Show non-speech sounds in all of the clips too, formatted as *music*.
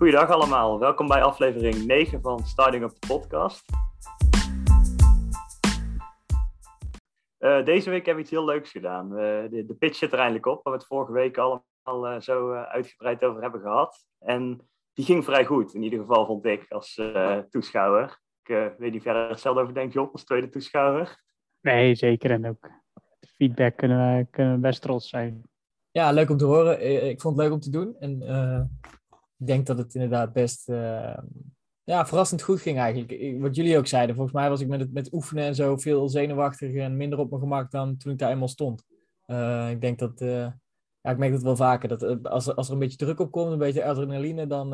Goeiedag allemaal, welkom bij aflevering 9 van Starting Up the Podcast. Uh, deze week hebben we iets heel leuks gedaan. Uh, de, de, pitch zit er eindelijk op, waar we het vorige week allemaal uh, zo uitgebreid over hebben gehad. En die ging vrij goed, in ieder geval vond ik als toeschouwer. Ik weet niet verder hetzelfde over denk Job als tweede toeschouwer. Nee, zeker. En ook feedback kunnen we, kunnen we best trots zijn. Ja, leuk om te horen. Ik vond het leuk om te doen. En ik denk dat het inderdaad best uh, ja, verrassend goed ging eigenlijk. Wat jullie ook zeiden, volgens mij was ik met het met oefenen en zo veel zenuwachtiger en minder op mijn gemak dan toen ik daar eenmaal stond. Uh, ik denk dat, uh, ja, ik merk dat wel vaker, dat als, als er een beetje druk op komt, een beetje adrenaline, dan,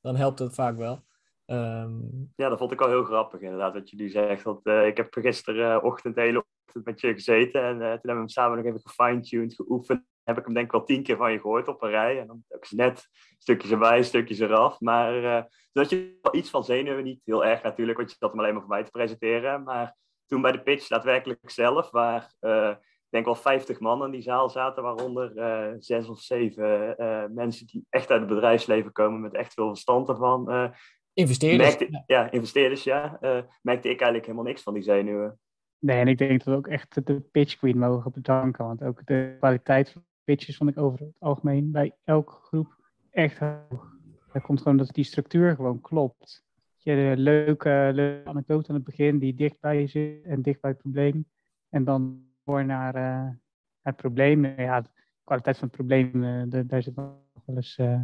dan helpt het vaak wel. Um... Ja, dat vond ik al heel grappig inderdaad, wat jullie zegt. Dat, ik heb gisterenochtend de hele ochtend met je gezeten en toen hebben we hem samen nog even gefine-tuned, geoefend heb ik hem denk ik wel tien keer van je gehoord op een rij. En dan heb ik net stukjes erbij, stukjes eraf. Maar uh, dat je wel iets van zenuwen, niet heel erg natuurlijk, want je zat hem alleen maar voor mij te presenteren. Maar toen bij de pitch daadwerkelijk zelf, waar uh, ik denk wel 50 man in die zaal zaten, waaronder uh, zes of zeven mensen die echt uit het bedrijfsleven komen met echt veel verstand ervan. investeerders. Merkte, ja. investeerders, ja. merkte ik eigenlijk helemaal niks van die zenuwen. Nee, en ik denk dat we ook echt de pitch queen mogen bedanken. Want ook de kwaliteit van pitches vond ik over het algemeen bij elke groep echt hoog. Dat komt gewoon dat die structuur gewoon klopt. Je een leuke, leuke anekdote aan het begin die dichtbij zit en dicht bij het probleem. En dan door naar uh, het probleem. Ja, de kwaliteit van het probleem, uh, daar zit nog wel eens uh,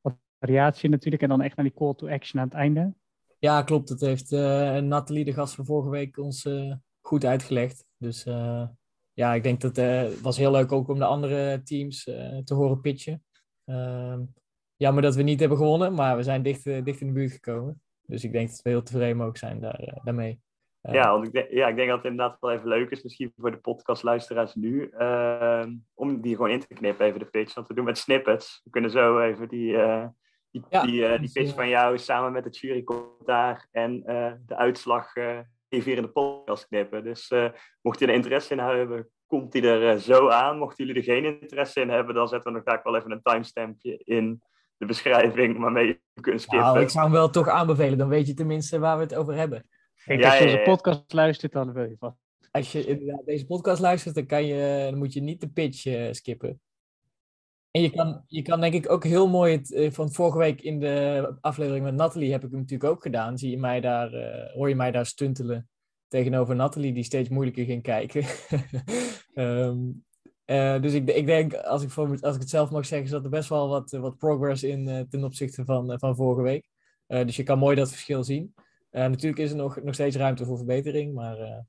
wat variatie natuurlijk. En dan echt naar die call to action aan het einde. Ja, klopt. Dat heeft Nathalie, de gast van vorige week, ons goed uitgelegd. Dus ja, ik denk dat eh, het was heel leuk ook om de andere teams uh, te horen pitchen. Uh, jammer dat we niet hebben gewonnen, maar we zijn dicht, uh, dicht in de buurt gekomen. Dus ik denk dat we heel tevreden mogen zijn daar, daarmee. ja, want ik denk, ja, ik denk dat het inderdaad wel even leuk is, misschien voor de podcastluisteraars nu, ehm, om die gewoon in te knippen, even de pitch. Want we doen met snippets. We kunnen zo even die, die, ja, die, die pitch van jou samen met het jurycommentaar en de uitslag hier in de podcast knippen. Dus uh, mocht je er interesse in hebben, komt die er uh, zo aan. Mochten jullie er geen interesse in hebben, dan zetten we nog vaak wel even een timestampje in de beschrijving waarmee je kunt skippen. Nou, ik zou hem wel toch aanbevelen, dan weet je tenminste waar we het over hebben. Kijk, ja, als je onze podcast luistert, dan wil je vast. Als je inderdaad deze podcast luistert, dan, kan je, dan moet je niet de pitch uh, skippen. En je kan, je kan denk ik ook heel mooi het, van vorige week in de aflevering met Nathalie heb ik hem natuurlijk ook gedaan. Zie je mij daar, hoor je mij daar stuntelen tegenover Nathalie, die steeds moeilijker ging kijken. um, *laughs* uh, dus ik, ik, denk, als ik, voor, als ik het zelf mag zeggen, zat er best wel wat, wat progress in ten opzichte van, van vorige week. dus je kan mooi dat verschil zien. natuurlijk is er nog, nog steeds ruimte voor verbetering, maar...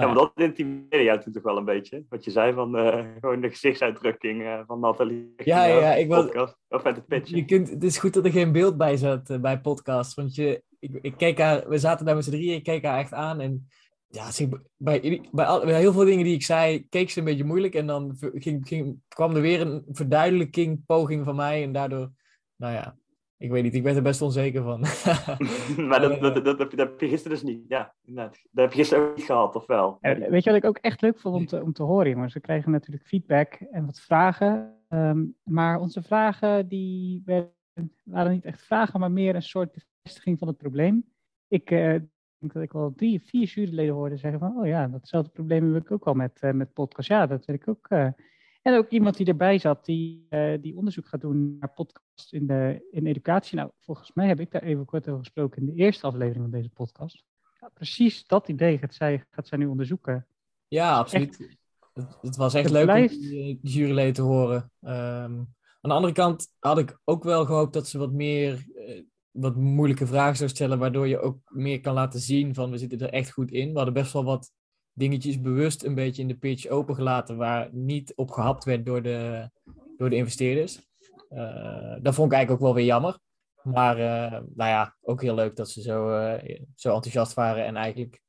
ja, maar dat intimideerde jou toen toch wel een beetje. Wat je zei van gewoon de gezichtsuitdrukking van Nathalie. Ja, ja, ja, ik wil... Of met het pitch. Je kunt, het is goed dat er geen beeld bij zat bij podcast. Want je, ik, ik keek haar, we zaten daar met z'n drieën, ik keek haar echt aan en ja, bij, bij, al, bij, heel veel dingen die ik zei, keek ze een beetje moeilijk. En dan ging, ging, kwam er weer een verduidelijking, poging van mij. En daardoor, nou ja, ik weet niet, ik ben er best onzeker van. *laughs* maar dat, dat, dat, dat, heb je gisteren dus niet. Ja, inderdaad. Dat heb je gisteren ook niet gehad, of wel? weet je wat ik ook echt leuk vond om te, om te horen, jongens? We krijgen natuurlijk feedback en wat vragen. Um, maar onze vragen, die waren niet echt vragen, maar meer een soort bevestiging van het probleem. Ik, uh, denk dat ik wel drie, vier juryleden hoorde zeggen van, oh ja, datzelfde probleem heb ik ook al met, uh, met podcast. Ja, dat wil ik ook. Uh... En ook iemand die erbij zat, die, uh, die onderzoek gaat doen naar podcast in, de, in educatie. Nou, volgens mij heb ik daar even kort over gesproken in de eerste aflevering van deze podcast. Ja, precies dat idee gaat zij, gaat zij nu onderzoeken. Ja, absoluut. Het, het, was echt het leuk blijft... om die, die juryleden te horen. Um, aan de andere kant had ik ook wel gehoopt dat ze wat meer wat moeilijke vragen zou stellen, waardoor je ook meer kan laten zien van we zitten er echt goed in. We hadden best wel wat dingetjes bewust een beetje in de pitch opengelaten waar niet op gehapt werd door de, door de investeerders. Uh, dat vond ik eigenlijk ook wel weer jammer. Maar uh, nou ja, ook heel leuk dat ze zo, uh, zo enthousiast waren en eigenlijk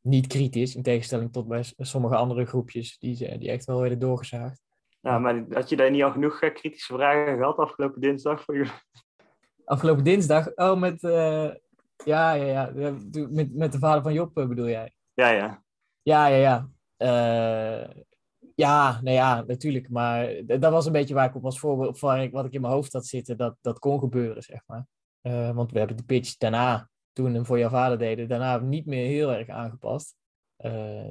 niet kritisch, in tegenstelling tot bij sommige andere groepjes die, die echt wel werden doorgezaagd. Nou, maar had je daar niet al genoeg kritische vragen gehad afgelopen dinsdag voor je? Afgelopen dinsdag. Oh, met, ja, ja, ja. Met, met de vader van Job eh, bedoel jij? Ja, ja. Ja, ja, ja. Uh, Ja, nou ja, natuurlijk. Maar dat was een beetje waar ik op was voor, wat ik in mijn hoofd had zitten, dat dat kon gebeuren, zeg maar. Uh, want we hebben de pitch daarna, toen we voor jouw vader deden, daarna niet meer heel erg aangepast. Uh,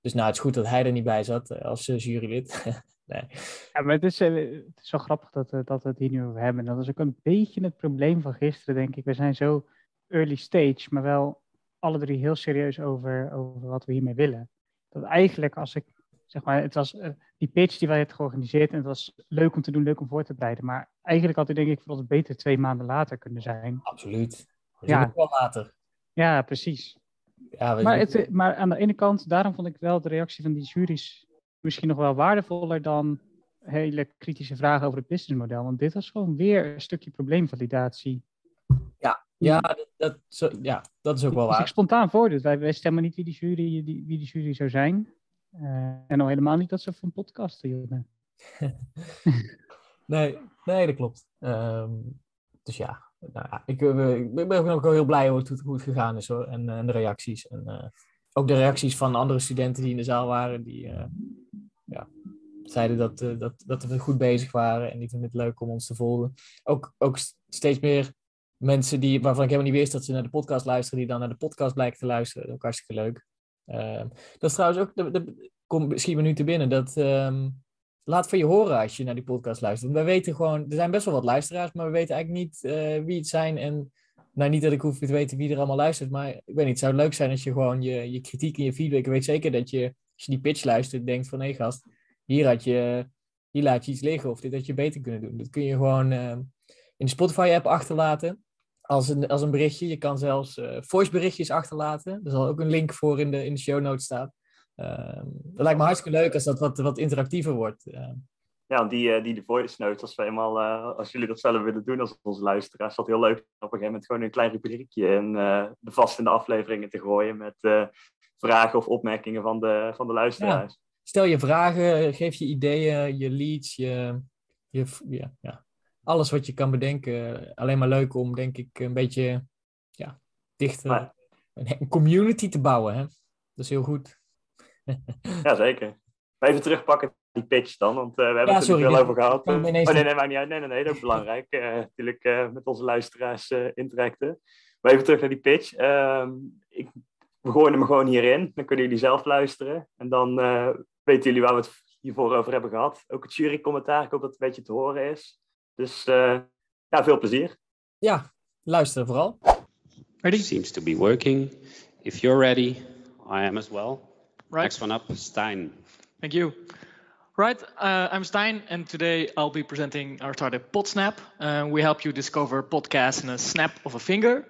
dus nou, het is goed dat hij er niet bij zat als jurylid. *laughs* nee. Ja, maar het is, het is zo grappig dat, dat we het hier nu over hebben. Dat is ook een beetje het probleem van gisteren, denk ik. We zijn zo early stage, maar wel alle drie heel serieus over, over wat we hiermee willen. Dat eigenlijk als ik, zeg maar, het was uh, die pitch die wij hebben georganiseerd en het was leuk om te doen, leuk om voor te bereiden. Maar eigenlijk had ik denk ik voor ons beter twee maanden later kunnen zijn. Absoluut. ja. wel later. Ja, precies. Ja, maar, het, maar aan de ene kant, daarom vond ik wel de reactie van die juries misschien nog wel waardevoller dan hele kritische vragen over het businessmodel. Want dit was gewoon weer een stukje probleemvalidatie. Ja, dat, dat, zo, ja, dat is ook wel waar. spontaan voor, dus wij wisten helemaal niet wie die jury, die, wie die jury zou zijn. Uh, en al helemaal niet dat ze van podcasten hielden. *laughs* nee, nee, dat klopt. Um, dus ja, nou ja ik, ik, ben ook wel heel blij hoe het, hoe het gegaan is hoor. En, en de reacties. En uh, ook de reacties van andere studenten die in de zaal waren, die ja, zeiden dat, dat, dat we goed bezig waren en die vonden het leuk om ons te volgen. Ook, ook steeds meer mensen die, waarvan ik helemaal niet wist dat ze naar de podcast luisteren, die dan naar de podcast blijken te luisteren. Dat is ook hartstikke leuk. Uh, dat is trouwens ook, de, de, kom misschien me nu te binnen, dat um, laat van je horen als je naar die podcast luistert. Want wij weten gewoon, er zijn best wel wat luisteraars, maar we weten eigenlijk niet uh, wie het zijn. En nou, niet dat ik hoef te weten wie er allemaal luistert, maar ik weet niet, het zou leuk zijn als je gewoon je, je kritiek en je feedback, ik weet zeker dat je, als je die pitch luistert, denkt van, hé hey, gast, hier had je, hier laat je iets liggen of dit had je beter kunnen doen. Dat kun je gewoon uh, in de Spotify-app achterlaten als een, als een berichtje. Je kan zelfs uh, voiceberichtjes achterlaten. Er zal ook een link voor in de, in de show notes staan. Uh, dat lijkt me hartstikke leuk als dat wat, wat interactiever wordt. Uh. Ja, die, die de voice notes, als, we eenmaal, als jullie dat zelf willen doen als onze luisteraars, is dat heel leuk op een gegeven moment gewoon een klein rubriekje en de vast in de afleveringen te gooien met vragen of opmerkingen van de, van de luisteraars. Ja. Stel je vragen, geef je ideeën, je leads, je, je, ja, ja, alles wat je kan bedenken. Alleen maar leuk om, denk ik, een beetje ja, dichter een community te bouwen. Hè? Dat is heel goed. *laughs* Jazeker. Even terugpakken die pitch dan, want uh, we hebben het er veel over gehad. Oh, nee, nee, nee, niet uit. Nee, nee, nee, dat is belangrijk. Uh, natuurlijk uh, met onze luisteraars interacten. Maar even terug naar die pitch. Ehm, ik, we gooien hem gewoon hierin. Dan kunnen jullie zelf luisteren. En dan weten jullie waar we het hiervoor over hebben gehad. Ook het jurycommentaar. Ik hoop dat het een beetje te horen is. Dus uh, ja, veel plezier. Ja, luister vooral. Ready? Seems to be working. If you're ready, I am as well. Right. Next one up, Stein. Thank you. Right, uh, I'm Stein, and today I'll be presenting our startup PodSnap. Uh, we help you discover podcasts in a snap of a finger.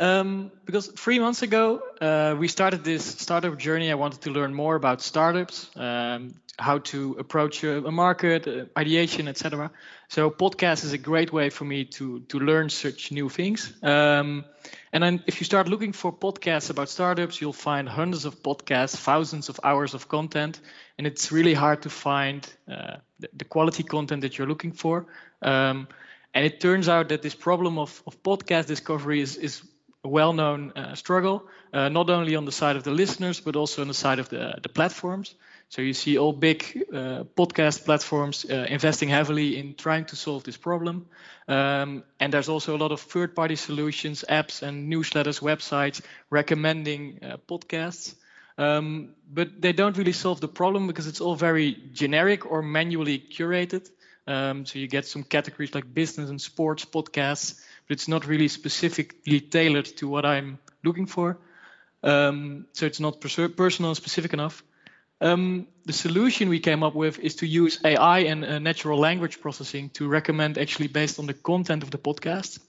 Um, because three months ago, uh, we started this startup journey. I wanted to learn more about startups, um, how to approach a, market, uh, ideation, etc. So podcast is a great way for me to to learn such new things. Um, and then if you start looking for podcasts about startups, you'll find hundreds of podcasts, thousands of hours of content, and it's really hard to find uh, the, the, quality content that you're looking for. Um, and it turns out that this problem of, of podcast discovery is, is a well-known uh, struggle, uh, not only on the side of the listeners, but also on the side of the, the platforms. So you see all big uh, podcast platforms uh, investing heavily in trying to solve this problem. Um, and there's also a lot of third-party solutions, apps, and newsletters, websites recommending uh, podcasts. Um, but they don't really solve the problem because it's all very generic or manually curated. Um, so you get some categories like business and sports podcasts, but it's not really specifically tailored to what I'm looking for. Um, so it's not personal specific enough. Um, the solution we came up with is to use AI and uh, natural language processing to recommend actually based on the content of the podcast.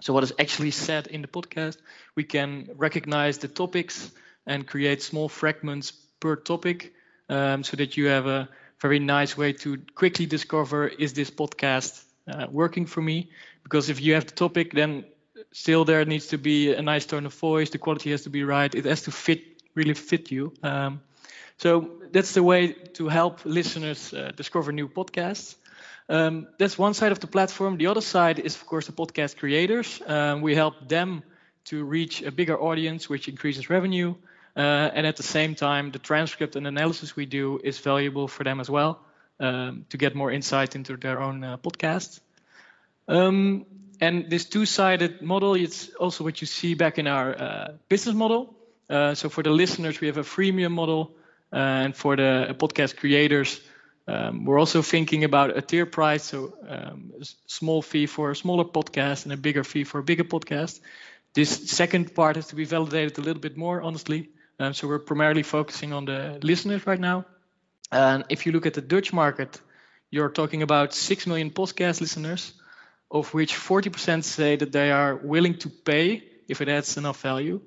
So, what is actually said in the podcast, we can recognize the topics and create small fragments per topic um, so that you have a very nice way to quickly discover is this podcast uh, working for me? Because if you have the topic, then still there needs to be a nice tone of voice, the quality has to be right, it has to fit, really fit you. Um, so that's the way to help listeners uh, discover new podcasts. Um, that's one side of the platform. The other side is, of course, the podcast creators. Um, we help them to reach a bigger audience, which increases revenue. Uh, and at the same time, the transcript and analysis we do is valuable for them as well um, to get more insight into their own uh, podcast. Um, and this two-sided model, it's also what you see back in our uh, business model. Uh, so for the listeners, we have a freemium model, uh, and for the podcast creators, um, we're also thinking about a tier price, so um, a small fee for a smaller podcast and a bigger fee for a bigger podcast. This second part has to be validated a little bit more, honestly. Um, so we're primarily focusing on the listeners right now. And if you look at the Dutch market, you're talking about 6 million podcast listeners, of which 40% say that they are willing to pay if it adds enough value.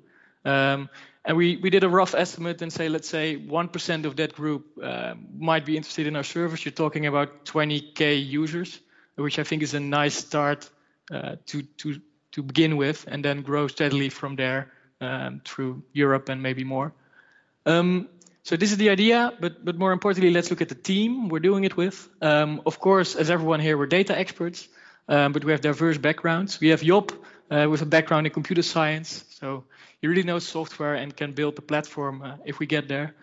Um, and we, we did a rough estimate and say, let's say 1% of that group uh, might be interested in our service. You're talking about 20K users, which I think is a nice start uh, to, to, to begin with, and then grow steadily from there um, through Europe and maybe more. Um, so this is the idea, but but more importantly, let's look at the team we're doing it with. Um, of course, as everyone here, we're data experts, um, but we have diverse backgrounds. We have Job uh, with a background in computer science, so he really knows software and can build the platform uh, if we get there.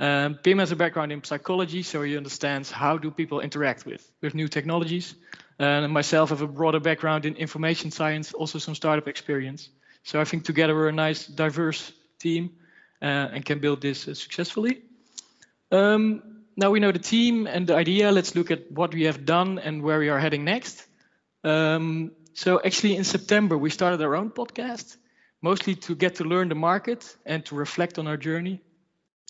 Um, Pim has a background in psychology, so he understands how do people interact with with new technologies. and myself have a broader background in information science, also some startup experience. So I think together we're a nice, diverse team uh, and can build this uh, successfully. Um, now we know the team and the idea. Let's look at what we have done and where we are heading next. Um, so actually in September, we started our own podcast, mostly to get to learn the market and to reflect on our journey.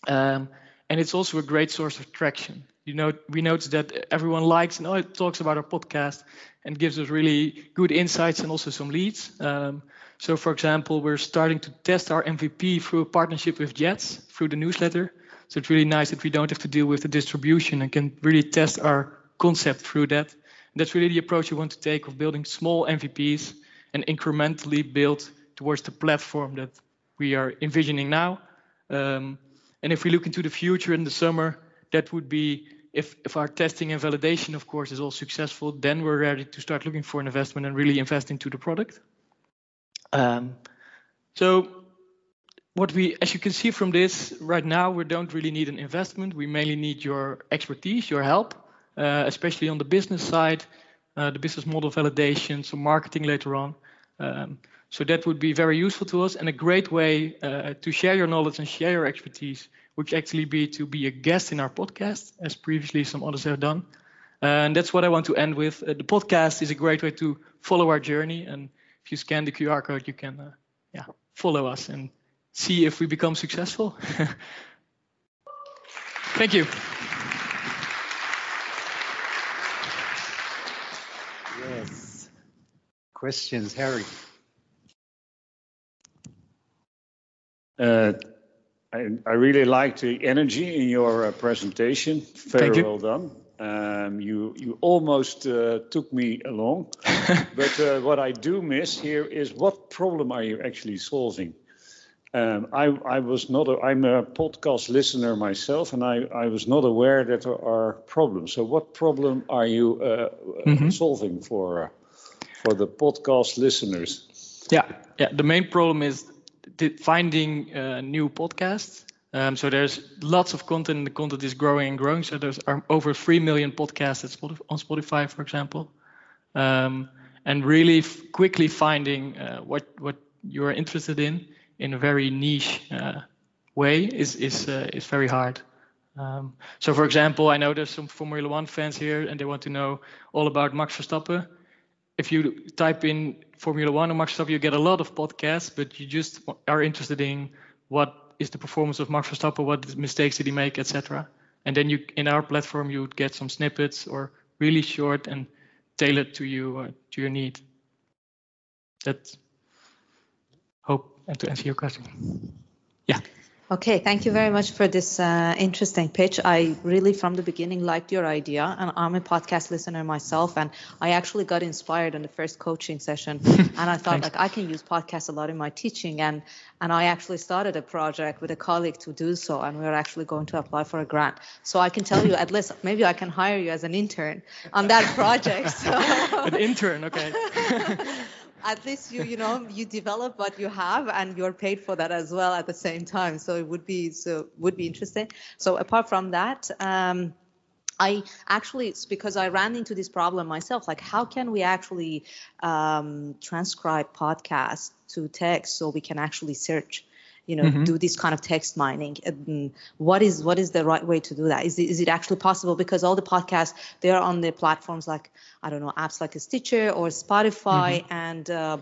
Um, and it's also a great source of traction. You know, we noticed that everyone likes and oh, talks about our podcast and gives us really good insights and also some leads. Um, so, for example, we're starting to test our MVP through a partnership with Jets through the newsletter. So it's really nice that we don't have to deal with the distribution and can really test our concept through that. And that's really the approach we want to take of building small MVPs and incrementally build towards the platform that we are envisioning now. Um, and if we look into the future in the summer, that would be if, if our testing and validation, of course, is all successful, then we're ready to start looking for an investment and really invest into the product. Um, so what we, as you can see from this, right now we don't really need an investment. We mainly need your expertise, your help, uh, especially on the business side, uh, the business model validation, some marketing later on. Um, so that would be very useful to us and a great way uh, to share your knowledge and share your expertise, which actually be to be a guest in our podcast, as previously some others have done. and that's what I want to end with. Uh, the podcast is a great way to follow our journey and if you scan the QR code, you can uh, yeah, follow us and see if we become successful. *laughs* Thank you. Yes. Questions, Harry? Uh, I, I, really liked the energy in your uh, presentation. Very well done. Um, you you almost uh, took me along, *laughs* but uh, what I do miss here is what problem are you actually solving? Um, I, I was not. A, I'm a podcast listener myself, and I, I was not aware that there are problems. So, what problem are you uh, mm-hmm. solving for uh, for the podcast listeners? Yeah, yeah. The main problem is finding uh, new podcasts um, so there's lots of content, and the content is growing and growing. So there's over three million podcasts on Spotify, for example, um, and really f- quickly finding uh, what what you are interested in in a very niche uh, way is is uh, is very hard. Um, so, for example, I know there's some Formula One fans here, and they want to know all about Max Verstappen. If you type in Formula One or Max Verstappen, you get a lot of podcasts, but you just are interested in what is the performance of Max Verstappen? What mistakes did he make, etc. And then you, in our platform, you would get some snippets or really short and tailored to you uh, to your need. That hope and to answer your question. Yeah. Okay, thank you very much for this uh, interesting pitch. I really, from the beginning, liked your idea, and I'm a podcast listener myself, and I actually got inspired in the first coaching session, *laughs* and I thought like I can use podcasts a lot in my teaching, and and I actually started a project with a colleague to do so, and we're actually going to apply for a grant. So I can tell you, at least maybe I can hire you as an intern on that project. So. *laughs* an intern, okay. *laughs* at least you you know you develop what you have and you're paid for that as well at the same time so it would be so would be interesting so apart from that um, I actually, it's because I ran into this problem myself. Like, how can we actually um, transcribe podcasts to text so we can actually search? You know, mm-hmm. do this kind of text mining. What is what is the right way to do that? Is it, is it actually possible? Because all the podcasts they are on the platforms like I don't know apps like a Stitcher or Spotify, mm-hmm. and uh,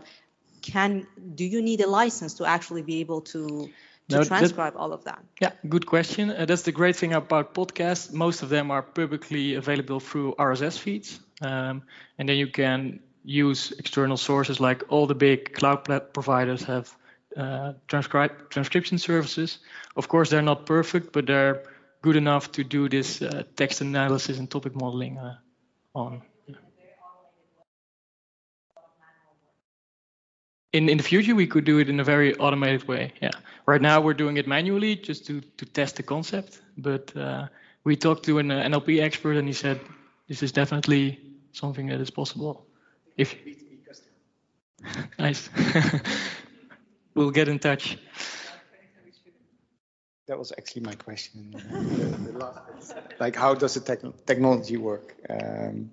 can do you need a license to actually be able to to no, transcribe that, all of that? Yeah, good question. Uh, that's the great thing about podcasts. Most of them are publicly available through RSS feeds, um, and then you can use external sources like all the big cloud providers have uh, transcribe transcription services. Of course, they're not perfect, but they're good enough to do this uh, text analysis and topic modeling uh, on. in in the future we could do it in a very automated way yeah right now we're doing it manually just to to test the concept but uh, we talked to an uh, nlp expert and he said this is definitely something that is possible if *laughs* nice *laughs* we'll get in touch. That was actually my question. The, the last, *laughs* like how does the te- technology work? Um,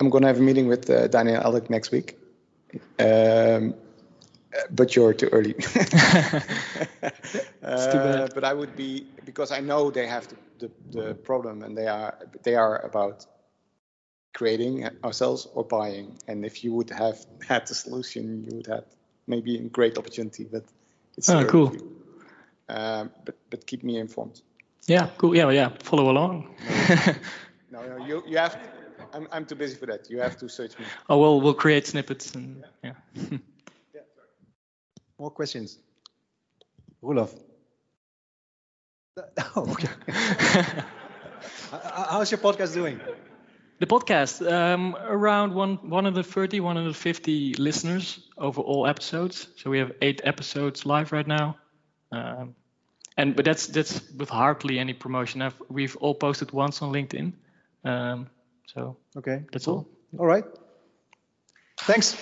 i'm going to have a meeting with uh, daniel Alec next week. Um, but you're too early. *laughs* uh, but I would be because I know they have the, the, the, problem, and they are they are about creating ourselves or buying. And if you would have had the solution, you would have maybe a great opportunity. But it's oh, cool. Um, but but keep me informed. Yeah, cool. Yeah, yeah. Follow along. *laughs* no, no, you you have. I'm, I'm too busy for that. You have to search me. Oh well, we'll create snippets and yeah. yeah. More questions. Roelof. Oh, *laughs* *laughs* okay. How's your podcast doing? The podcast um, around one 130, 150 listeners over all episodes. So we have eight episodes live right now. Um, and but that's that's with hardly any promotion. I've, we've all posted once on LinkedIn. Um, so okay, that's cool. all. All right. Thanks.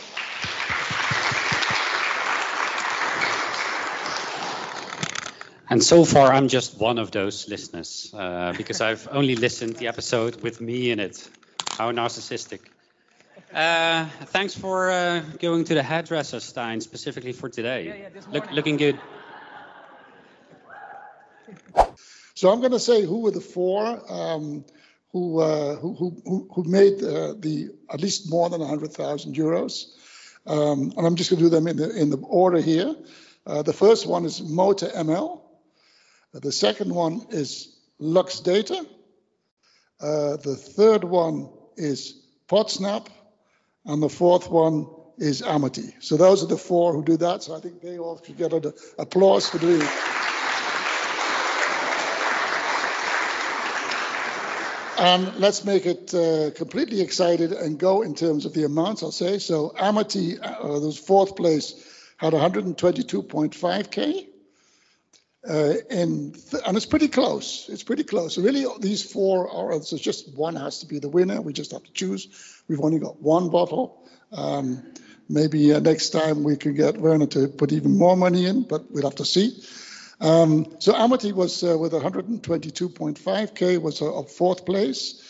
And so far, I'm just one of those listeners uh, because I've only listened the episode with me in it. How narcissistic. Uh, thanks for uh, going to the hairdresser, Stein, specifically for today. Yeah, yeah, Look, looking good. So I'm going to say who were the four. Um, who, uh, who, who, who made uh, the at least more than 100,000 euros. Um, and I'm just going to do them in the, in the order here. Uh, the first one is Motor ML. Uh, the second one is Lux Data. Uh, the third one is Podsnap. And the fourth one is Amity. So those are the four who do that. So I think they all should get an applause for doing it. And let's make it uh, completely excited and go in terms of the amounts, I'll say. So Amity, uh, those fourth place, had 122.5K. Uh, in th- and it's pretty close. It's pretty close. So really, these four are. So just one has to be the winner. We just have to choose. We've only got one bottle. Um, maybe uh, next time we can get Werner to put even more money in, but we'll have to see. Um, so Amity was uh, with 122.5k was uh, up fourth place.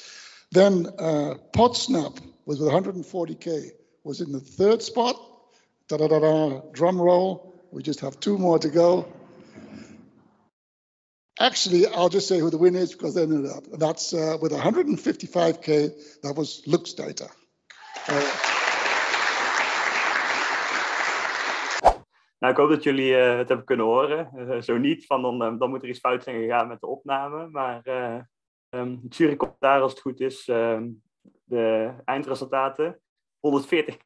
Then uh, Podsnap was with 140k was in the third spot. Da da da da. Drum roll. We just have two more to go. Actually, I'll just say who the winner is because know that. That's uh, with 155k. That was Lux Data. Uh, Nou, ik hoop dat jullie uh, het hebben kunnen horen. Uh, zo niet, van dan, uh, dan moet er iets fout zijn gegaan met de opname. Maar um, het jurycommentaar, als het goed is, ehm, de eindresultaten, 140k.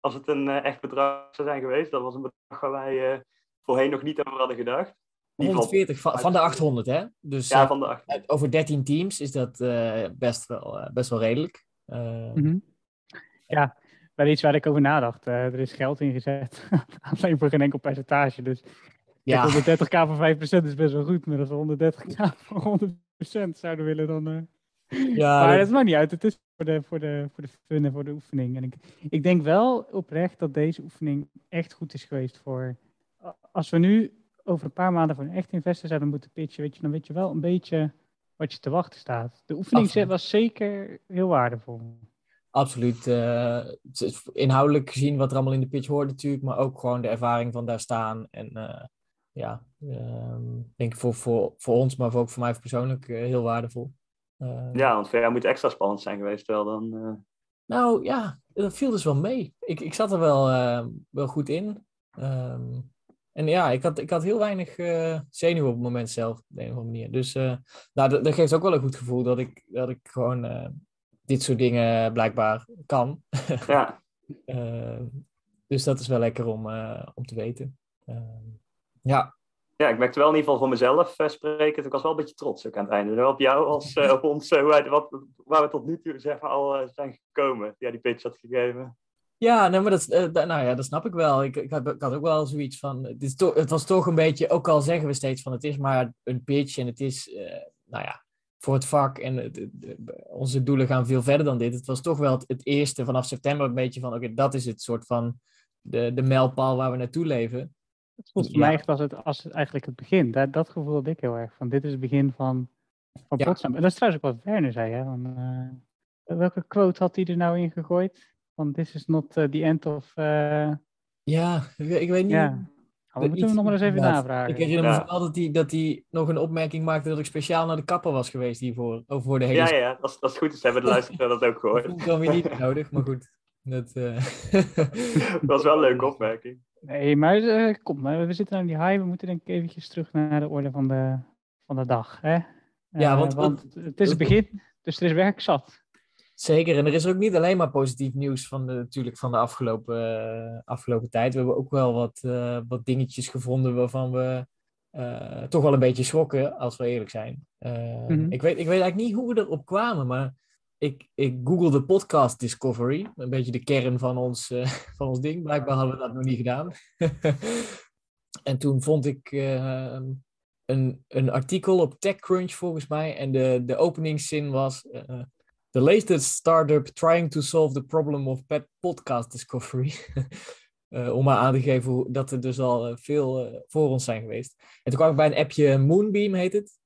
Als het een echt bedrag zou zijn geweest, dat was een bedrag waar wij voorheen nog niet over hadden gedacht. 140 van, van de 800, hè? Dus ja, van de 800. over 13 teams is dat best, wel, best wel redelijk. Mm -hmm. Ja, wel iets waar ik over nadacht. Uh, er is geld ingezet, *laughs* alleen voor geen enkel percentage. Dus ja. 130k voor 5% is best wel goed, maar als we 130k voor 100% zouden willen, dan... Uh... Ja, maar dat... dat maakt niet uit. Het is voor de, voor de, voor de fun en voor de oefening. En ik, ik denk wel oprecht dat deze oefening echt goed is geweest voor... Als we nu over een paar maanden voor een echt investor zouden moeten pitchen, weet je, dan weet je wel een beetje wat je te wachten staat. De oefening Absoluut. was zeker heel waardevol. Absoluut. Uh, inhoudelijk gezien wat er allemaal in de pitch hoort natuurlijk, maar ook gewoon de ervaring van daar staan. En uh, ja, uh, denk ik voor, voor, voor ons, maar ook voor mij persoonlijk uh, heel waardevol. ja, want voor jou moet extra spannend zijn geweest wel dan. Nou ja, dat viel dus wel mee. Ik, ik zat er wel, wel goed in. Um, en ja, ik had, ik had heel weinig uh, zenuwen op het moment zelf, op de een of andere manier. Dus uh, nou, dat, dat, geeft ook wel een goed gevoel dat ik, dat ik gewoon uh, dit soort dingen blijkbaar kan. Ja. *laughs* dus dat is wel lekker om, om te weten. ja. Ja, ik merkte wel in ieder geval voor mezelf spreken. Ik was wel een beetje trots ook aan het einde. Op jou als *laughs* op ons, wat, waar we tot nu toe zeg maar, al zijn gekomen. Ja, die pitch had gegeven. Ja, nee, maar dat, uh, nou ja, dat snap ik wel. Ik, ik, had, ik had ook wel zoiets van. Het, is het was toch een beetje. Ook al zeggen we steeds van het is maar een pitch en het is. Uh, nou ja, voor het vak en onze doelen gaan veel verder dan dit. Het was toch wel het, het eerste vanaf september een beetje van. Oké, dat is het soort van. De, de mijlpaal waar we naartoe leven. Het voelt voor ja. mij echt als het, als het eigenlijk het begin. Dat, dat gevoel had ik heel erg. Van dit is het begin van, van ja. En dat is trouwens ook wat Werner zei. Hè? Van, uh, welke quote had hij er nou in gegooid? Van this is not uh, the end of... Uh... Ja, ik, weet niet. Ja. Oh, we moeten hem nog maar eens even navragen. Ik herinner me ja. vooral dat hij, dat hij nog een opmerking maakte dat ik speciaal naar de kapper was geweest hiervoor. Over voor de hele... Ja, ja, dat is, dat is goed. Ze hebben de luisteraars dat ook gehoord. Dat dan weer niet nodig, maar goed. Dat, uh... *laughs* dat was wel een leuke opmerking. Nee, maar uh, kom, we zitten aan die high. We moeten denk ik eventjes terug naar de orde van de, van de dag. Hè? Ja, want, want het is het begin, dus er is werk zat. Zeker, en er is ook niet alleen maar positief nieuws van de, natuurlijk van de afgelopen, uh, afgelopen tijd. We hebben ook wel wat, uh, wat dingetjes gevonden waarvan we uh, toch wel een beetje schrokken, als we eerlijk zijn. Mm-hmm. ik, weet, ik weet eigenlijk niet hoe we erop kwamen, maar ik, ik googelde podcast discovery, een beetje de kern van ons, *laughs* van ons ding. Blijkbaar hadden we dat nog niet gedaan. *laughs* en toen vond ik een, een artikel op TechCrunch volgens mij en de, de openingszin was the latest startup trying to solve the problem of podcast discovery. uh, *laughs* om maar aan te geven dat er dus al uh, veel uh, voor ons zijn geweest. En toen kwam ik bij een appje Moonbeam heet het.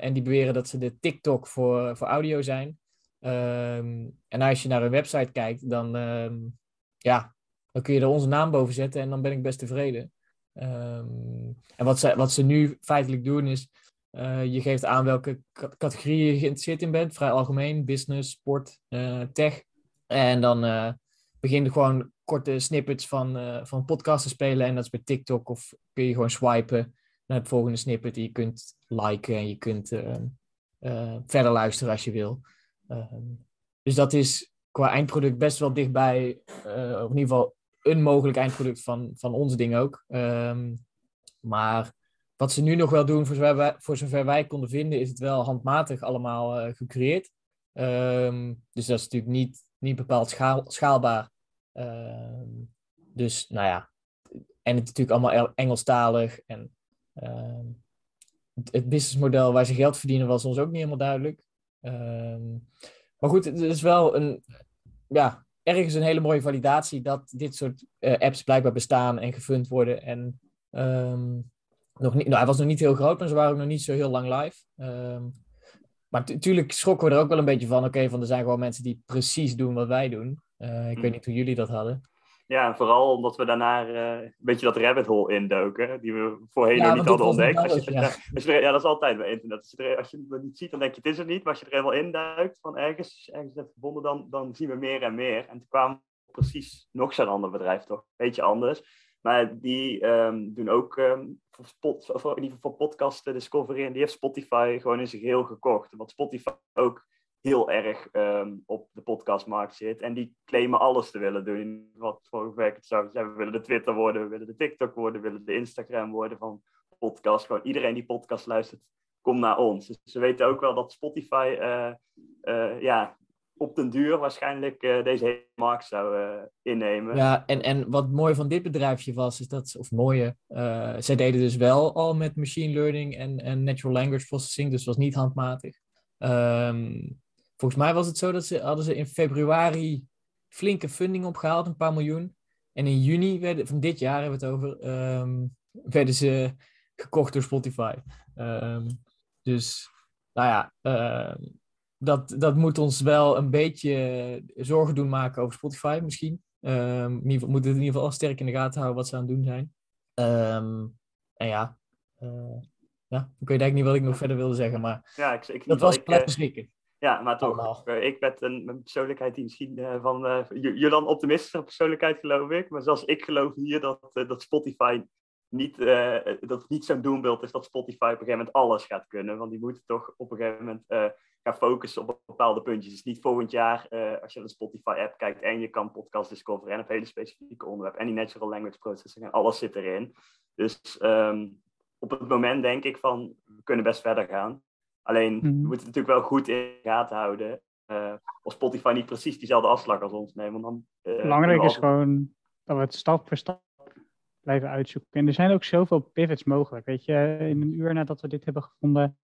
en die beweren dat ze de TikTok voor, voor audio zijn. Um, en als je naar hun website kijkt, dan, um, ja, dan kun je er onze naam boven zetten en dan ben ik best tevreden. Um, en wat ze, wat ze nu feitelijk doen is, uh, je geeft aan welke categorie je geïnteresseerd in bent. Vrij algemeen, business, sport, uh, tech. En dan uh, begin je gewoon korte snippets van, van podcasts te spelen. En dat is bij TikTok. Of kun je gewoon swipen naar het volgende snippet. Je kunt liken en je kunt verder luisteren als je wil. Ehm, dus dat is qua eindproduct best wel dichtbij. of in ieder geval een mogelijk eindproduct van, van ons ding ook. Um, maar wat ze nu nog wel doen, voor zover wij, voor zover wij konden vinden, is het wel handmatig allemaal uh, gecreëerd. Um, dus dat is natuurlijk niet, niet bepaald schaal, schaalbaar. Um, dus nou ja, en het is natuurlijk allemaal Engelstalig. En um, het, businessmodel waar ze geld verdienen was ons ook niet helemaal duidelijk. maar goed, het is wel een, ja, ergens een hele mooie validatie dat dit soort uh, apps blijkbaar bestaan en gefund worden. En nog niet, nou, hij was nog niet heel groot, maar ze waren ook nog niet zo heel lang live. Um, maar natuurlijk schrokken we er ook wel een beetje van. Oké, van er zijn gewoon mensen die precies doen wat wij doen. Uh, ik weet mm. niet hoe jullie dat hadden. Ja, vooral omdat we daarna uh, een beetje dat rabbit hole indoken, die we voorheen nog niet hadden ontdekt. Alles, ja. ja. ja, dat is altijd bij internet. Als je, er, als je het niet ziet, dan denk je het is er niet. Maar als je er helemaal induikt van ergens, ergens hebt gevonden, dan, dan zien we meer en meer. En toen kwam precies nog zo'n ander bedrijf toch, een beetje anders. Maar die um, doen ook um, voor, spot, of in ieder geval voor podcast discovery. En die heeft Spotify gewoon in zijn geheel gekocht. Wat Spotify ook heel erg um, op de podcastmarkt zit. En die claimen alles te willen doen. Wat vorige week het zou. We willen de Twitter worden, we willen de TikTok worden, we willen de Instagram worden van podcast. Gewoon iedereen die podcast luistert, komt naar ons. Dus ze weten ook wel dat Spotify uh, uh, ja, op den duur waarschijnlijk uh, deze hele markt zou uh, innemen. Ja, en, en wat mooi van dit bedrijfje was, is dat, of mooie, uh, zij deden dus wel al met machine learning en, en natural language processing, dus was niet handmatig. Ehm, volgens mij was het zo dat ze hadden ze in februari flinke funding opgehaald, een paar miljoen. En in juni werden, van dit jaar hebben we het over, ehm, werden ze gekocht door Spotify. Ehm, dus, nou ja, dat, dat moet ons wel een beetje zorgen doen maken over Spotify misschien. Um, in ieder moeten in ieder geval sterk in de gaten houden wat ze aan het doen zijn. en ja, uh, ja, ik weet eigenlijk niet wat ik nog verder wilde zeggen, maar ja, ik, ik, dat was ik, schrikken. Ja, maar toch, uh, ik ben een, een, persoonlijkheid die misschien uh, van uh, Julian optimistische persoonlijkheid geloof ik, maar zelfs ik geloof hier dat, dat Spotify niet, dat het niet zo'n doembeeld is dat Spotify op een gegeven moment alles gaat kunnen, want die moeten toch op een gegeven moment focussen op bepaalde puntjes. Dus niet volgend jaar, als je naar de Spotify-app kijkt en je kan podcast discoveren en op hele specifieke onderwerp en die natural language processing en alles zit erin. Dus um, op het moment denk ik van, we kunnen best verder gaan. Alleen, mm. we mhm. moeten natuurlijk wel goed in de gaten houden. Uh, of Spotify niet precies diezelfde afslag als ons neemt. dan, uh, Belangrijk is gewoon dat we het stap voor stap blijven uitzoeken. En er zijn ook zoveel pivots mogelijk. Weet je, in een uur nadat we dit hebben gevonden,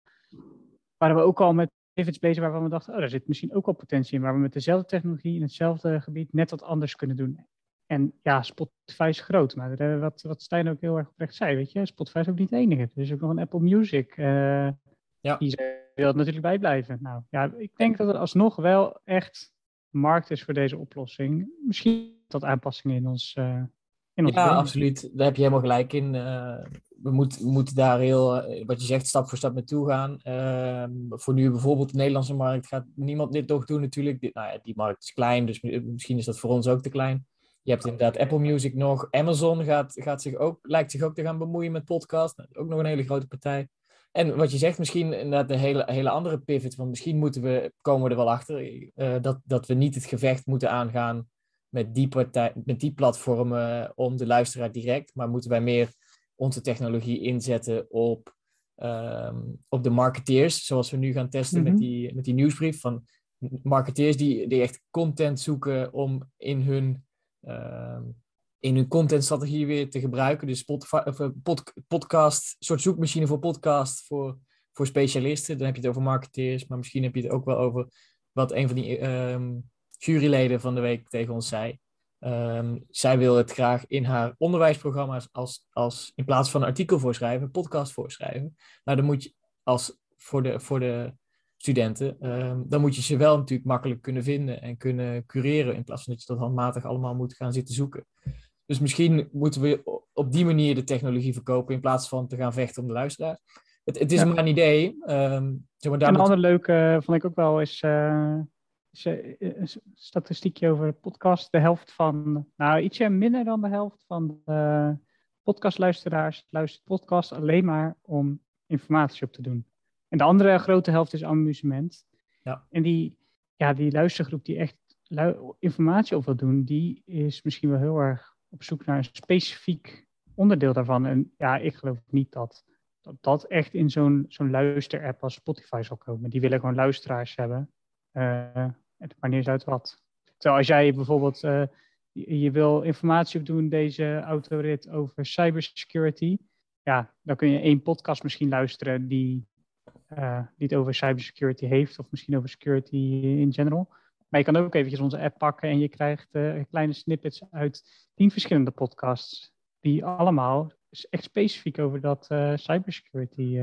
waren we ook al met pivots bezig waarvan we dachten, oh, daar zit misschien ook al potentie in, waar we met dezelfde technologie in hetzelfde gebied net wat anders kunnen doen. En ja, Spotify is groot, maar uh, wat, wat Stijn ook heel erg oprecht zei, weet je, Spotify is ook niet het enige. Er is ook nog een Apple Music. Uh, ja. Die wil natuurlijk bijblijven. Nou ja, ik denk dat er alsnog wel echt markt is voor deze oplossing. Misschien tot aanpassingen in ons. Uh, in ons ja, absoluut. Daar heb je helemaal gelijk in. We, moet, moeten daar heel, wat je zegt, stap voor stap naartoe gaan. Ehm, voor nu bijvoorbeeld de Nederlandse markt gaat niemand dit toch doen natuurlijk. nou ja, die markt is klein, dus misschien is dat voor ons ook te klein. Je hebt inderdaad Apple Music nog. Amazon gaat, gaat zich ook, lijkt zich ook te gaan bemoeien met podcast. Nou, ook nog een hele grote partij. En wat je zegt, misschien inderdaad een hele, hele andere pivot. Want misschien moeten we, komen we er wel achter uh, dat, dat we niet het gevecht moeten aangaan met die, partij, met die platformen om de luisteraar direct. Maar moeten wij meer onze technologie inzetten op, um, op de marketeers. Zoals we nu gaan testen met, mhm. die, met die nieuwsbrief. Van marketeers die, die echt content zoeken om in hun Ehm, in hun contentstrategie weer te gebruiken. Dus Spotify, of, eh, pod, podcast, een soort zoekmachine voor podcast voor, voor specialisten. Dan heb je het over marketeers, maar misschien heb je het ook wel over wat een van die um, juryleden van de week tegen ons zei. Um, zij wil het graag in haar onderwijsprogramma's als, als in plaats van een artikel voorschrijven, podcast voorschrijven. Nou, dan moet je als voor de, voor de studenten, ehm, dan moet je ze wel natuurlijk makkelijk kunnen vinden en kunnen cureren in plaats van dat je dat handmatig allemaal moet gaan zitten zoeken. Dus misschien moeten we op die manier de technologie verkopen in plaats van te gaan vechten om de luisteraar. Het, het is maar een idee. Um, zeg maar, een ander leuke vond ik ook wel is, is uh, een statistiekje over podcast. De helft van, nou ietsje minder dan de helft van de podcastluisteraars luistert podcast alleen maar om informatie op te doen. En de andere grote helft is amusement. Ja. En die, ja, die luistergroep die echt informatie op wil doen, die is misschien wel heel erg op zoek naar een specifiek onderdeel daarvan. En ja, ik geloof niet dat dat, dat echt in zo'n zo'n luisterapp als Spotify zal komen. Die willen gewoon luisteraars hebben. Uh, maakt niet uit wat. Terwijl als jij bijvoorbeeld, uh, je, wil informatie opdoen, deze autorit over cybersecurity. Ja, dan kun je één podcast misschien luisteren die uh, die het over cybersecurity heeft, of misschien over security in general. Maar je kan ook eventjes onze app pakken en je krijgt uh, kleine snippets uit tien verschillende podcasts, die allemaal echt specifiek over dat cybersecurity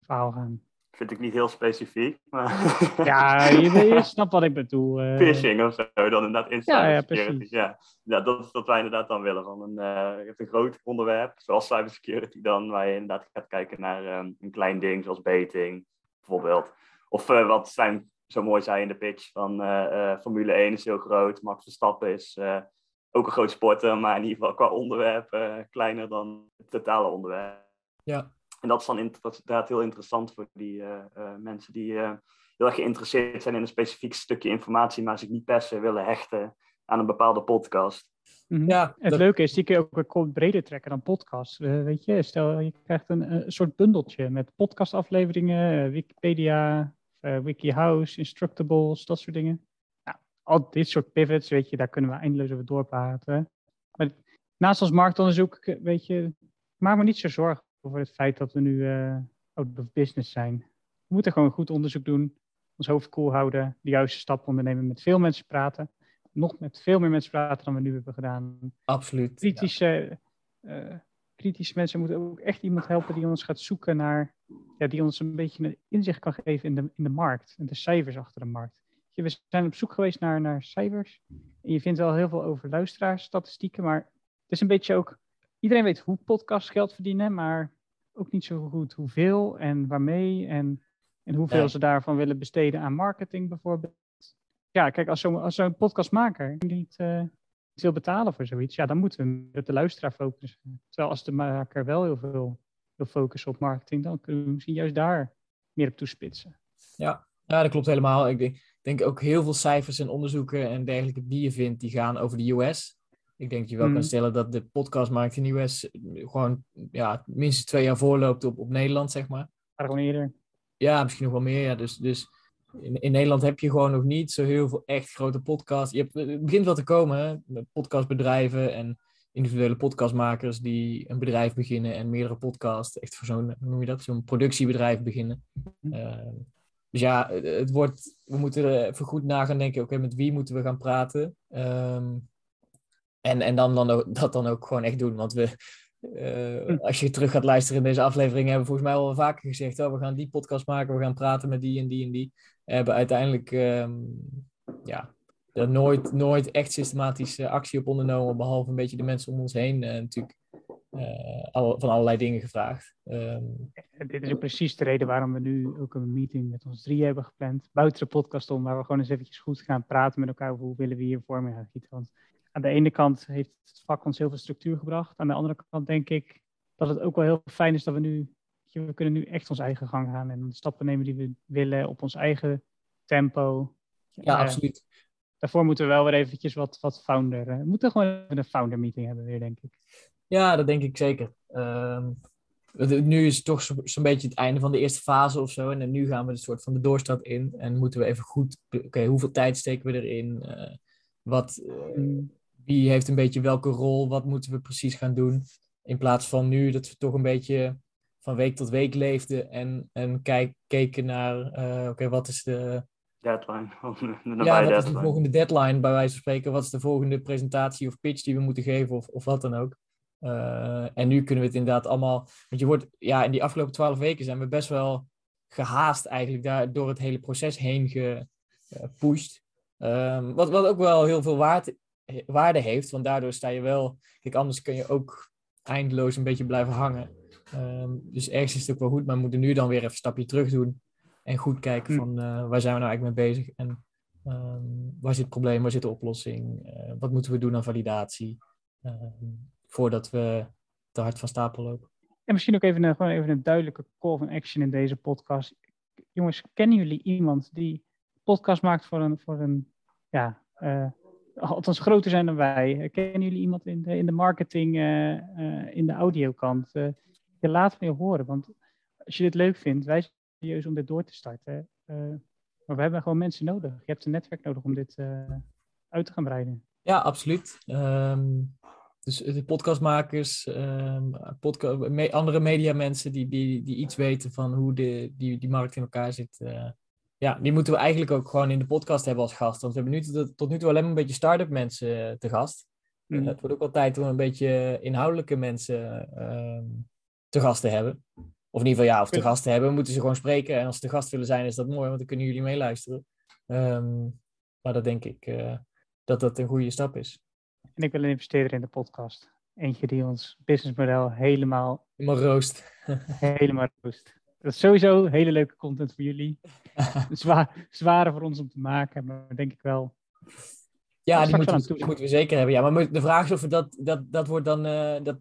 verhaal gaan. Vind ik niet heel specifiek, maar... *laughs* ja, je, snapt wat ik bedoel. Phishing of zo, dan inderdaad in ja, ja, precies. Ja, ja dat is wat wij inderdaad dan willen. Van een, je hebt een groot onderwerp, zoals cybersecurity dan, waar je inderdaad gaat kijken naar um, een klein ding, zoals beting, bijvoorbeeld. Of uh, wat zijn zo mooi zei in de pitch van uh, Formule 1 is heel groot, Max Verstappen is ook een groot sporter, maar in ieder geval qua onderwerp kleiner dan het totale onderwerp. Ja. En dat is dan inderdaad heel interessant voor die mensen die heel erg geïnteresseerd zijn in een specifiek stukje informatie, maar zich niet per se willen hechten aan een bepaalde podcast. Mhm. Ja, het leuke is, die kun je ook wat breder trekken dan podcast. Uh, weet je, stel je krijgt een, een soort bundeltje met podcastafleveringen, Wikipedia, uh, WikiHouse, Instructables, dat soort dingen. Nou, al dit soort pivots, weet je, daar kunnen we eindeloos over doorpraten. Maar naast ons marktonderzoek, weet je, maak me niet zo zorgen over het feit dat we nu out of business zijn. We moeten gewoon goed onderzoek doen. ons hoofd koel houden, de juiste stappen ondernemen, met veel mensen praten. Nog met veel meer mensen praten dan we nu hebben gedaan. Absoluut. Kritische, ja. kritische mensen moeten ook echt iemand helpen die ons gaat zoeken naar, ja, die ons een beetje een inzicht kan geven in de, in de markt en de cijfers achter de markt. We zijn op zoek geweest naar, naar cijfers. En je vindt wel heel veel over luisteraarsstatistieken, maar het is een beetje ook. Iedereen weet hoe podcasts geld verdienen, maar ook niet zo goed hoeveel en waarmee en, en hoeveel nee. ze daarvan willen besteden aan marketing bijvoorbeeld. Ja, kijk, als zo'n als zo'n podcastmaker niet, uh, wil betalen voor zoiets, ja, dan moeten we op de luisteraar focussen. Terwijl als de maker wel heel veel wil focussen op marketing, dan kunnen we misschien juist daar meer op toespitsen. Ja, ja dat klopt helemaal. Ik denk, denk ook heel veel cijfers en onderzoeken en dergelijke die je vindt, die gaan over de US. Ik denk dat je wel mm. kan stellen dat de podcastmarkt in de US gewoon ja, minstens twee jaar voorloopt op, op Nederland, zeg maar. Maar gewoon eerder. Ja, misschien nog wel meer. Ja. Dus, dus in, in Nederland heb je gewoon nog niet zo heel veel echt grote podcasts. Je hebt, het begint wel te komen, hè? Met podcastbedrijven en individuele podcastmakers die een bedrijf beginnen en meerdere podcasts, echt voor zo'n, hoe noem je dat, zo'n productiebedrijf beginnen. Mm. Uh, dus ja, het wordt, we moeten er even goed na gaan denken, oké, met wie moeten we gaan praten? Um, en en dan, dan dat dan ook gewoon echt doen. Want we, uh, als je terug gaat luisteren in deze aflevering, hebben we volgens mij al vaker gezegd, oh, we gaan die podcast maken, we gaan praten met die en die en die. We hebben uiteindelijk um, ja, er nooit, nooit echt systematische actie op ondernomen, behalve een beetje de mensen om ons heen uh, natuurlijk. Al, van allerlei dingen gevraagd. Um, dit is ook precies de reden waarom we nu ook een meeting met ons drie hebben gepland. Buiten de podcast om, waar we gewoon eens eventjes goed gaan praten met elkaar hoe willen we hier vorm gaan gieten. Want aan de ene kant heeft het vak ons heel veel structuur gebracht. Aan de andere kant denk ik dat het ook wel heel fijn is dat we nu, we kunnen nu echt ons eigen gang gaan en de stappen nemen die we willen op ons eigen tempo. Ja, uh, absoluut. Daarvoor moeten we wel weer eventjes wat, wat founder, uh, we moeten gewoon even een founder meeting hebben weer, denk ik. Ja, dat denk ik zeker. Um, nu is het toch zo'n zo beetje het einde van de eerste fase of zo. En nu gaan we een soort van de doorstad in. En moeten we even goed, oké, okay, hoeveel tijd steken we erin? Uh, wat, wie heeft een beetje welke rol? Wat moeten we precies gaan doen? In plaats van nu dat we toch een beetje van week tot week leefden en, en kijk, keken naar, uh, oké, wat is de... Deadline. *laughs* De ja, wat deadline. is de volgende deadline, bij wijze van spreken? Wat is de volgende presentatie of pitch die we moeten geven of, of wat dan ook? Uh, en nu kunnen we het inderdaad allemaal... Want je wordt, ja, in die afgelopen twaalf weken zijn we best wel gehaast eigenlijk daar door het hele proces heen gepusht. Um, wat, wat ook wel heel veel waard waarde heeft. Want daardoor sta je wel. Kijk, anders kun je ook eindeloos een beetje blijven hangen. Um, dus ergens is het ook wel goed, maar we moeten nu dan weer even een stapje terug doen. En goed kijken van uh, waar zijn we nou eigenlijk mee bezig? En um, waar zit het probleem? Waar zit de oplossing? Uh, wat moeten we doen aan validatie? Um, voordat we te hard van stapel lopen. En misschien ook even een, gewoon even een duidelijke call van action in deze podcast. Jongens, kennen jullie iemand die podcast maakt voor een, voor een ja, uh, althans groter zijn dan wij. Kennen jullie iemand in de, in de marketing, uh, uh, in de audiokant? Uh, je laat van je horen, want als je dit leuk vindt, wij zijn serieus om dit door te starten. maar we hebben gewoon mensen nodig. Je hebt een netwerk nodig om dit uit te gaan breiden. Ja, absoluut. Um, dus de podcastmakers, podca me andere mediamensen die, die, die iets weten van hoe de, die, die markt in elkaar zit ja, die moeten we eigenlijk ook gewoon in de podcast hebben als gast. Want we hebben nu tot, tot nu toe alleen maar een beetje start-up mensen eh, te gast. Mm. Het wordt ook wel tijd om een beetje inhoudelijke mensen uh, te gast te hebben. Of in ieder geval, ja, of te gast te hebben. We moeten ze gewoon spreken. En als ze te gast willen zijn, is dat mooi, want dan kunnen jullie meeluisteren. Um, maar dat denk ik uh, dat dat een goede stap is. En ik wil een investeerder in de podcast. Eentje die ons businessmodel helemaal... Helemaal roost. *laughs* helemaal roost. Dat is sowieso hele leuke content voor jullie. *laughs* Zwaar, zware voor ons om te maken, maar denk ik wel. Ja, die moeten, we, moeten we zeker hebben. Ja, maar de vraag is of we dat, dat, dat wordt dan. Uh, dat,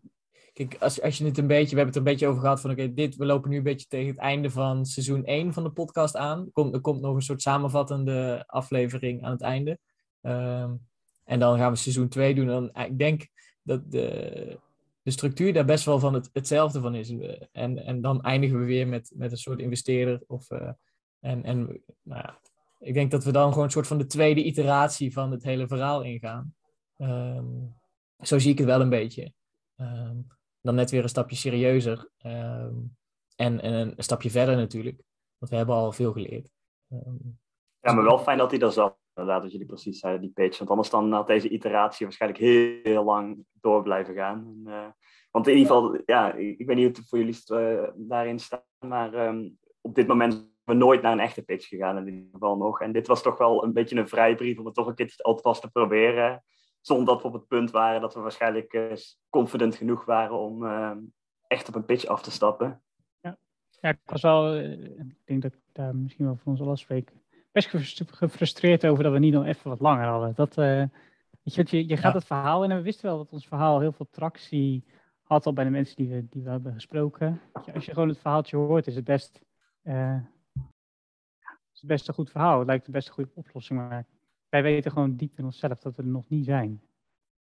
kijk, als, als je het een beetje. We hebben het er een beetje over gehad van. Oké, dit. We lopen nu een beetje tegen het einde van seizoen 1 van de podcast aan. Er komt, er komt nog een soort samenvattende aflevering aan het einde. Um, en dan gaan we seizoen 2 doen. Dan, ik denk dat de, de structuur daar best wel van het, hetzelfde van is. En, en dan eindigen we weer met, met een soort investeerder. Of, uh, en en nou ja, ik denk dat we dan gewoon een soort van de tweede iteratie van het hele verhaal ingaan. Um, zo zie ik het wel een beetje. Um, dan net weer een stapje serieuzer. Um, en, en een stapje verder natuurlijk. Want we hebben al veel geleerd. Ja, maar wel fijn dat hij er zat. Inderdaad, dat jullie precies zeiden, die pitch. Want anders dan had deze iteratie waarschijnlijk heel, lang door blijven gaan. En, uh, want in ieder geval, ja, ik weet niet hoe het voor jullie uh, daarin staat. Maar um, op dit moment zijn we nooit naar een echte pitch gegaan in ieder geval nog. En dit was toch wel een beetje een vrijbrief om het toch een keer alvast te proberen. Zonder dat we op het punt waren dat we waarschijnlijk uh, confident genoeg waren om uh, echt op een pitch af te stappen. Ja, ja ik was wel, ik denk dat ik daar misschien wel voor ons al spreek, best gefrustreerd over dat we niet nog even wat langer hadden. Dat, uh, weet je, je, gaat ja. het verhaal in en we wisten wel dat ons verhaal heel veel tractie had al bij de mensen die we, die we hebben gesproken. Je, als je gewoon het verhaaltje hoort, is het best, uh, is het best een goed verhaal. Het lijkt de best een goede oplossing, maar wij weten gewoon diep in onszelf dat we er nog niet zijn.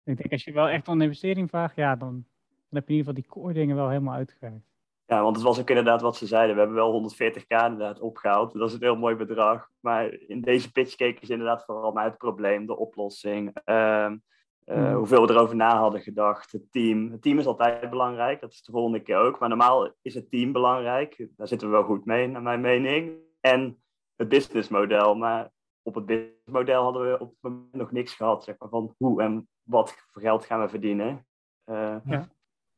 Ik denk, als je wel echt een investering vraagt, ja, dan, dan heb je in ieder geval die core dingen wel helemaal uitgewerkt. Ja, want het was ook inderdaad wat ze zeiden. We hebben wel 140k inderdaad opgehaald. Dat is een heel mooi bedrag. Maar in deze pitch keken ze inderdaad vooral naar het probleem, de oplossing. Uh, uh, hoeveel we erover na hadden gedacht. Het team. Het team is altijd belangrijk. Dat is de volgende keer ook. Maar normaal is het team belangrijk. Daar zitten we wel goed mee, naar mijn mening. En het businessmodel. Maar op het businessmodel hadden we op het moment nog niks gehad. Zeg maar, van hoe en wat voor geld gaan we verdienen. Uh, ja.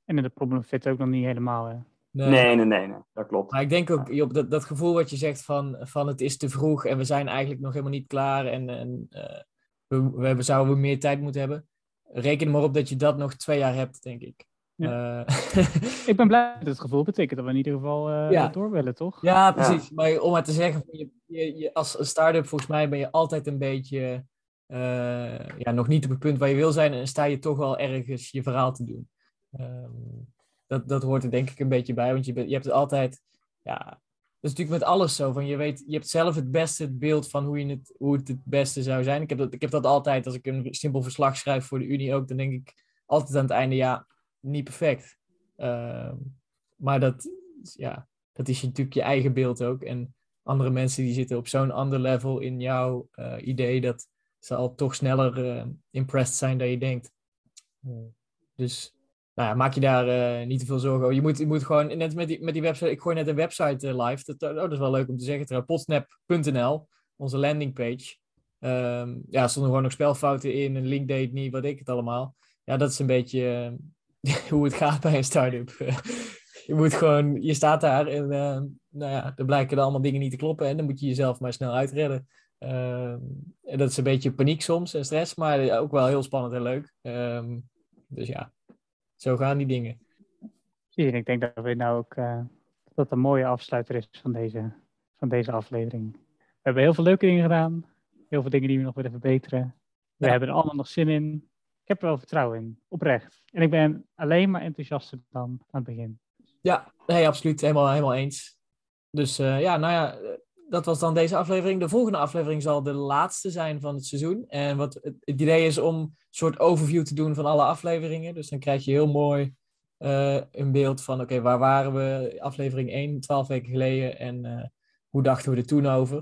En in de problem fit ook nog niet helemaal. Hè? Nee. Nee, nee, nee, nee, dat klopt. Maar ik denk ook, Job, dat, dat gevoel wat je zegt van, van het is te vroeg en we zijn eigenlijk nog helemaal niet klaar en, en uh, we, we zouden meer tijd moeten hebben. Reken er maar op dat je dat nog twee jaar hebt, denk ik. Ja. Uh, *laughs* ik ben blij met het gevoel. Betekent dat we in ieder geval uh, ja. door willen, toch? Ja, precies. Ja. Maar om maar te zeggen, je, je, je, als een start-up, volgens mij ben je altijd een beetje uh, ja, nog niet op het punt waar je wil zijn en sta je toch wel ergens je verhaal te doen. Um, dat, dat hoort er denk ik een beetje bij, want je, je hebt het altijd, ja, dat is natuurlijk met alles zo. Van je, weet, je hebt zelf het beste het beeld van hoe, je het, hoe het het beste zou zijn. Ik heb, dat, ik heb dat altijd, als ik een simpel verslag schrijf voor de Unie ook, dan denk ik altijd aan het einde, ja, niet perfect. Uh, maar dat, ja, dat is natuurlijk je eigen beeld ook. En andere mensen die zitten op zo'n ander level in jouw uh, idee, dat ze al toch sneller uh, impressed zijn dan je denkt. dus nou ja, maak je daar uh, niet te veel zorgen over. Je moet, je moet gewoon, net met die, met die website, ik gooi net een website uh, live. Dat, oh, dat is wel leuk om te zeggen. Potsnap.nl, onze landingpage. Um, ja, stonden gewoon nog spelfouten in, een link deed niet, wat ik het allemaal. Ja, dat is een beetje uh, *laughs* hoe het gaat bij een start-up. *laughs* je moet gewoon, je staat daar en nou ja, er blijken er allemaal dingen niet te kloppen en dan moet je jezelf maar snel uitredden. Ehm, en dat is een beetje paniek soms en stress, maar ook wel heel spannend en leuk. Dus ja, zo gaan die dingen. Zie je, ik denk dat we nou ook uh, dat een mooie afsluiter is van deze, van deze aflevering. We hebben heel veel leuke dingen gedaan. Heel veel dingen die we nog willen verbeteren. We ja. hebben er allemaal nog zin in. Ik heb er wel vertrouwen in, oprecht. En ik ben alleen maar enthousiaster dan aan het begin. Ja, nee, absoluut. Helemaal, helemaal eens. Dus uh, ja, nou ja, dat was dan deze aflevering. De volgende aflevering zal de laatste zijn van het seizoen. En wat het, idee is om een soort overview te doen van alle afleveringen. Dus dan krijg je heel mooi uh, een beeld van, oké, waar waren we aflevering 1, 12 weken geleden en uh, hoe dachten we er toen over?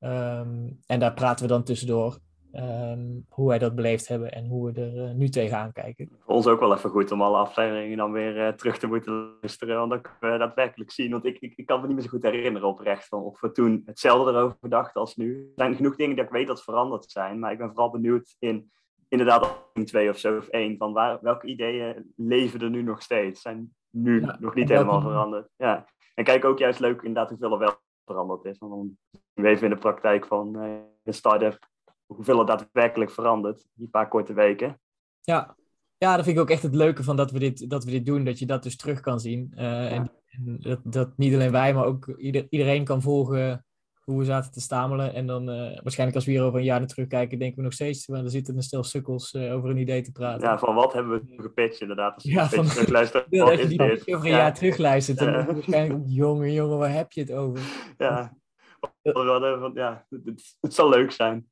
Um, en daar praten we dan tussendoor. Um, hoe wij dat beleefd hebben en hoe we er uh, nu tegenaan kijken. Voor ons ook wel even goed om alle afleveringen dan weer uh, terug te moeten luisteren. Want dan kunnen we daadwerkelijk zien. Want ik, ik, ik, kan me niet meer zo goed herinneren oprecht van of we toen hetzelfde erover dachten als nu. Er zijn genoeg dingen dat ik weet dat veranderd zijn. Maar ik ben vooral benieuwd in inderdaad twee of zo of één. Van waar, welke ideeën leven er nu nog steeds? Zijn nu ja, nog niet helemaal veranderd. Ja. En kijk ook juist leuk inderdaad hoeveel er wel veranderd is. Want dan zien we even in de praktijk van uh, een start-up hoeveel er daadwerkelijk verandert, die paar korte weken. Ja. ja, dat vind ik ook echt het leuke van dat we dit, dat we dit doen, dat je dat dus terug kan zien. Uh, ja. En, en dat, dat, niet alleen wij, maar ook ieder, iedereen kan volgen hoe we zaten te stamelen. En dan uh, waarschijnlijk als we hier over een jaar naar terugkijken, denken we nog steeds, want er zitten een stel sukkels uh, over een idee te praten. Ja, van wat hebben we gepitcht inderdaad. Als je ja, van, terugluistert, *laughs* wat die dit? over een ja. jaar terugluistert, dan ja. waarschijnlijk, *laughs* jongen, jongen, waar heb je het over? Ja, *laughs* ja het, het zal leuk zijn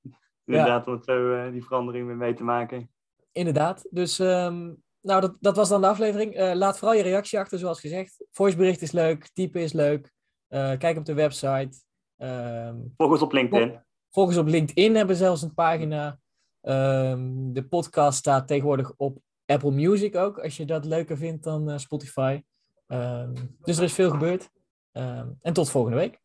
inderdaad, om zo uh, die verandering weer mee te maken. Inderdaad. Dus um, nou, dat, dat was dan de aflevering. Uh, laat vooral je reactie achter, zoals gezegd. Voicebericht is leuk, typen is leuk. Uh, kijk op de website. Um, volg ons op LinkedIn. Volg ons op LinkedIn, hebben we zelfs een pagina. Um, de podcast staat tegenwoordig op Apple Music ook. Als je dat leuker vindt dan Spotify. dus er is veel gebeurd. en tot volgende week.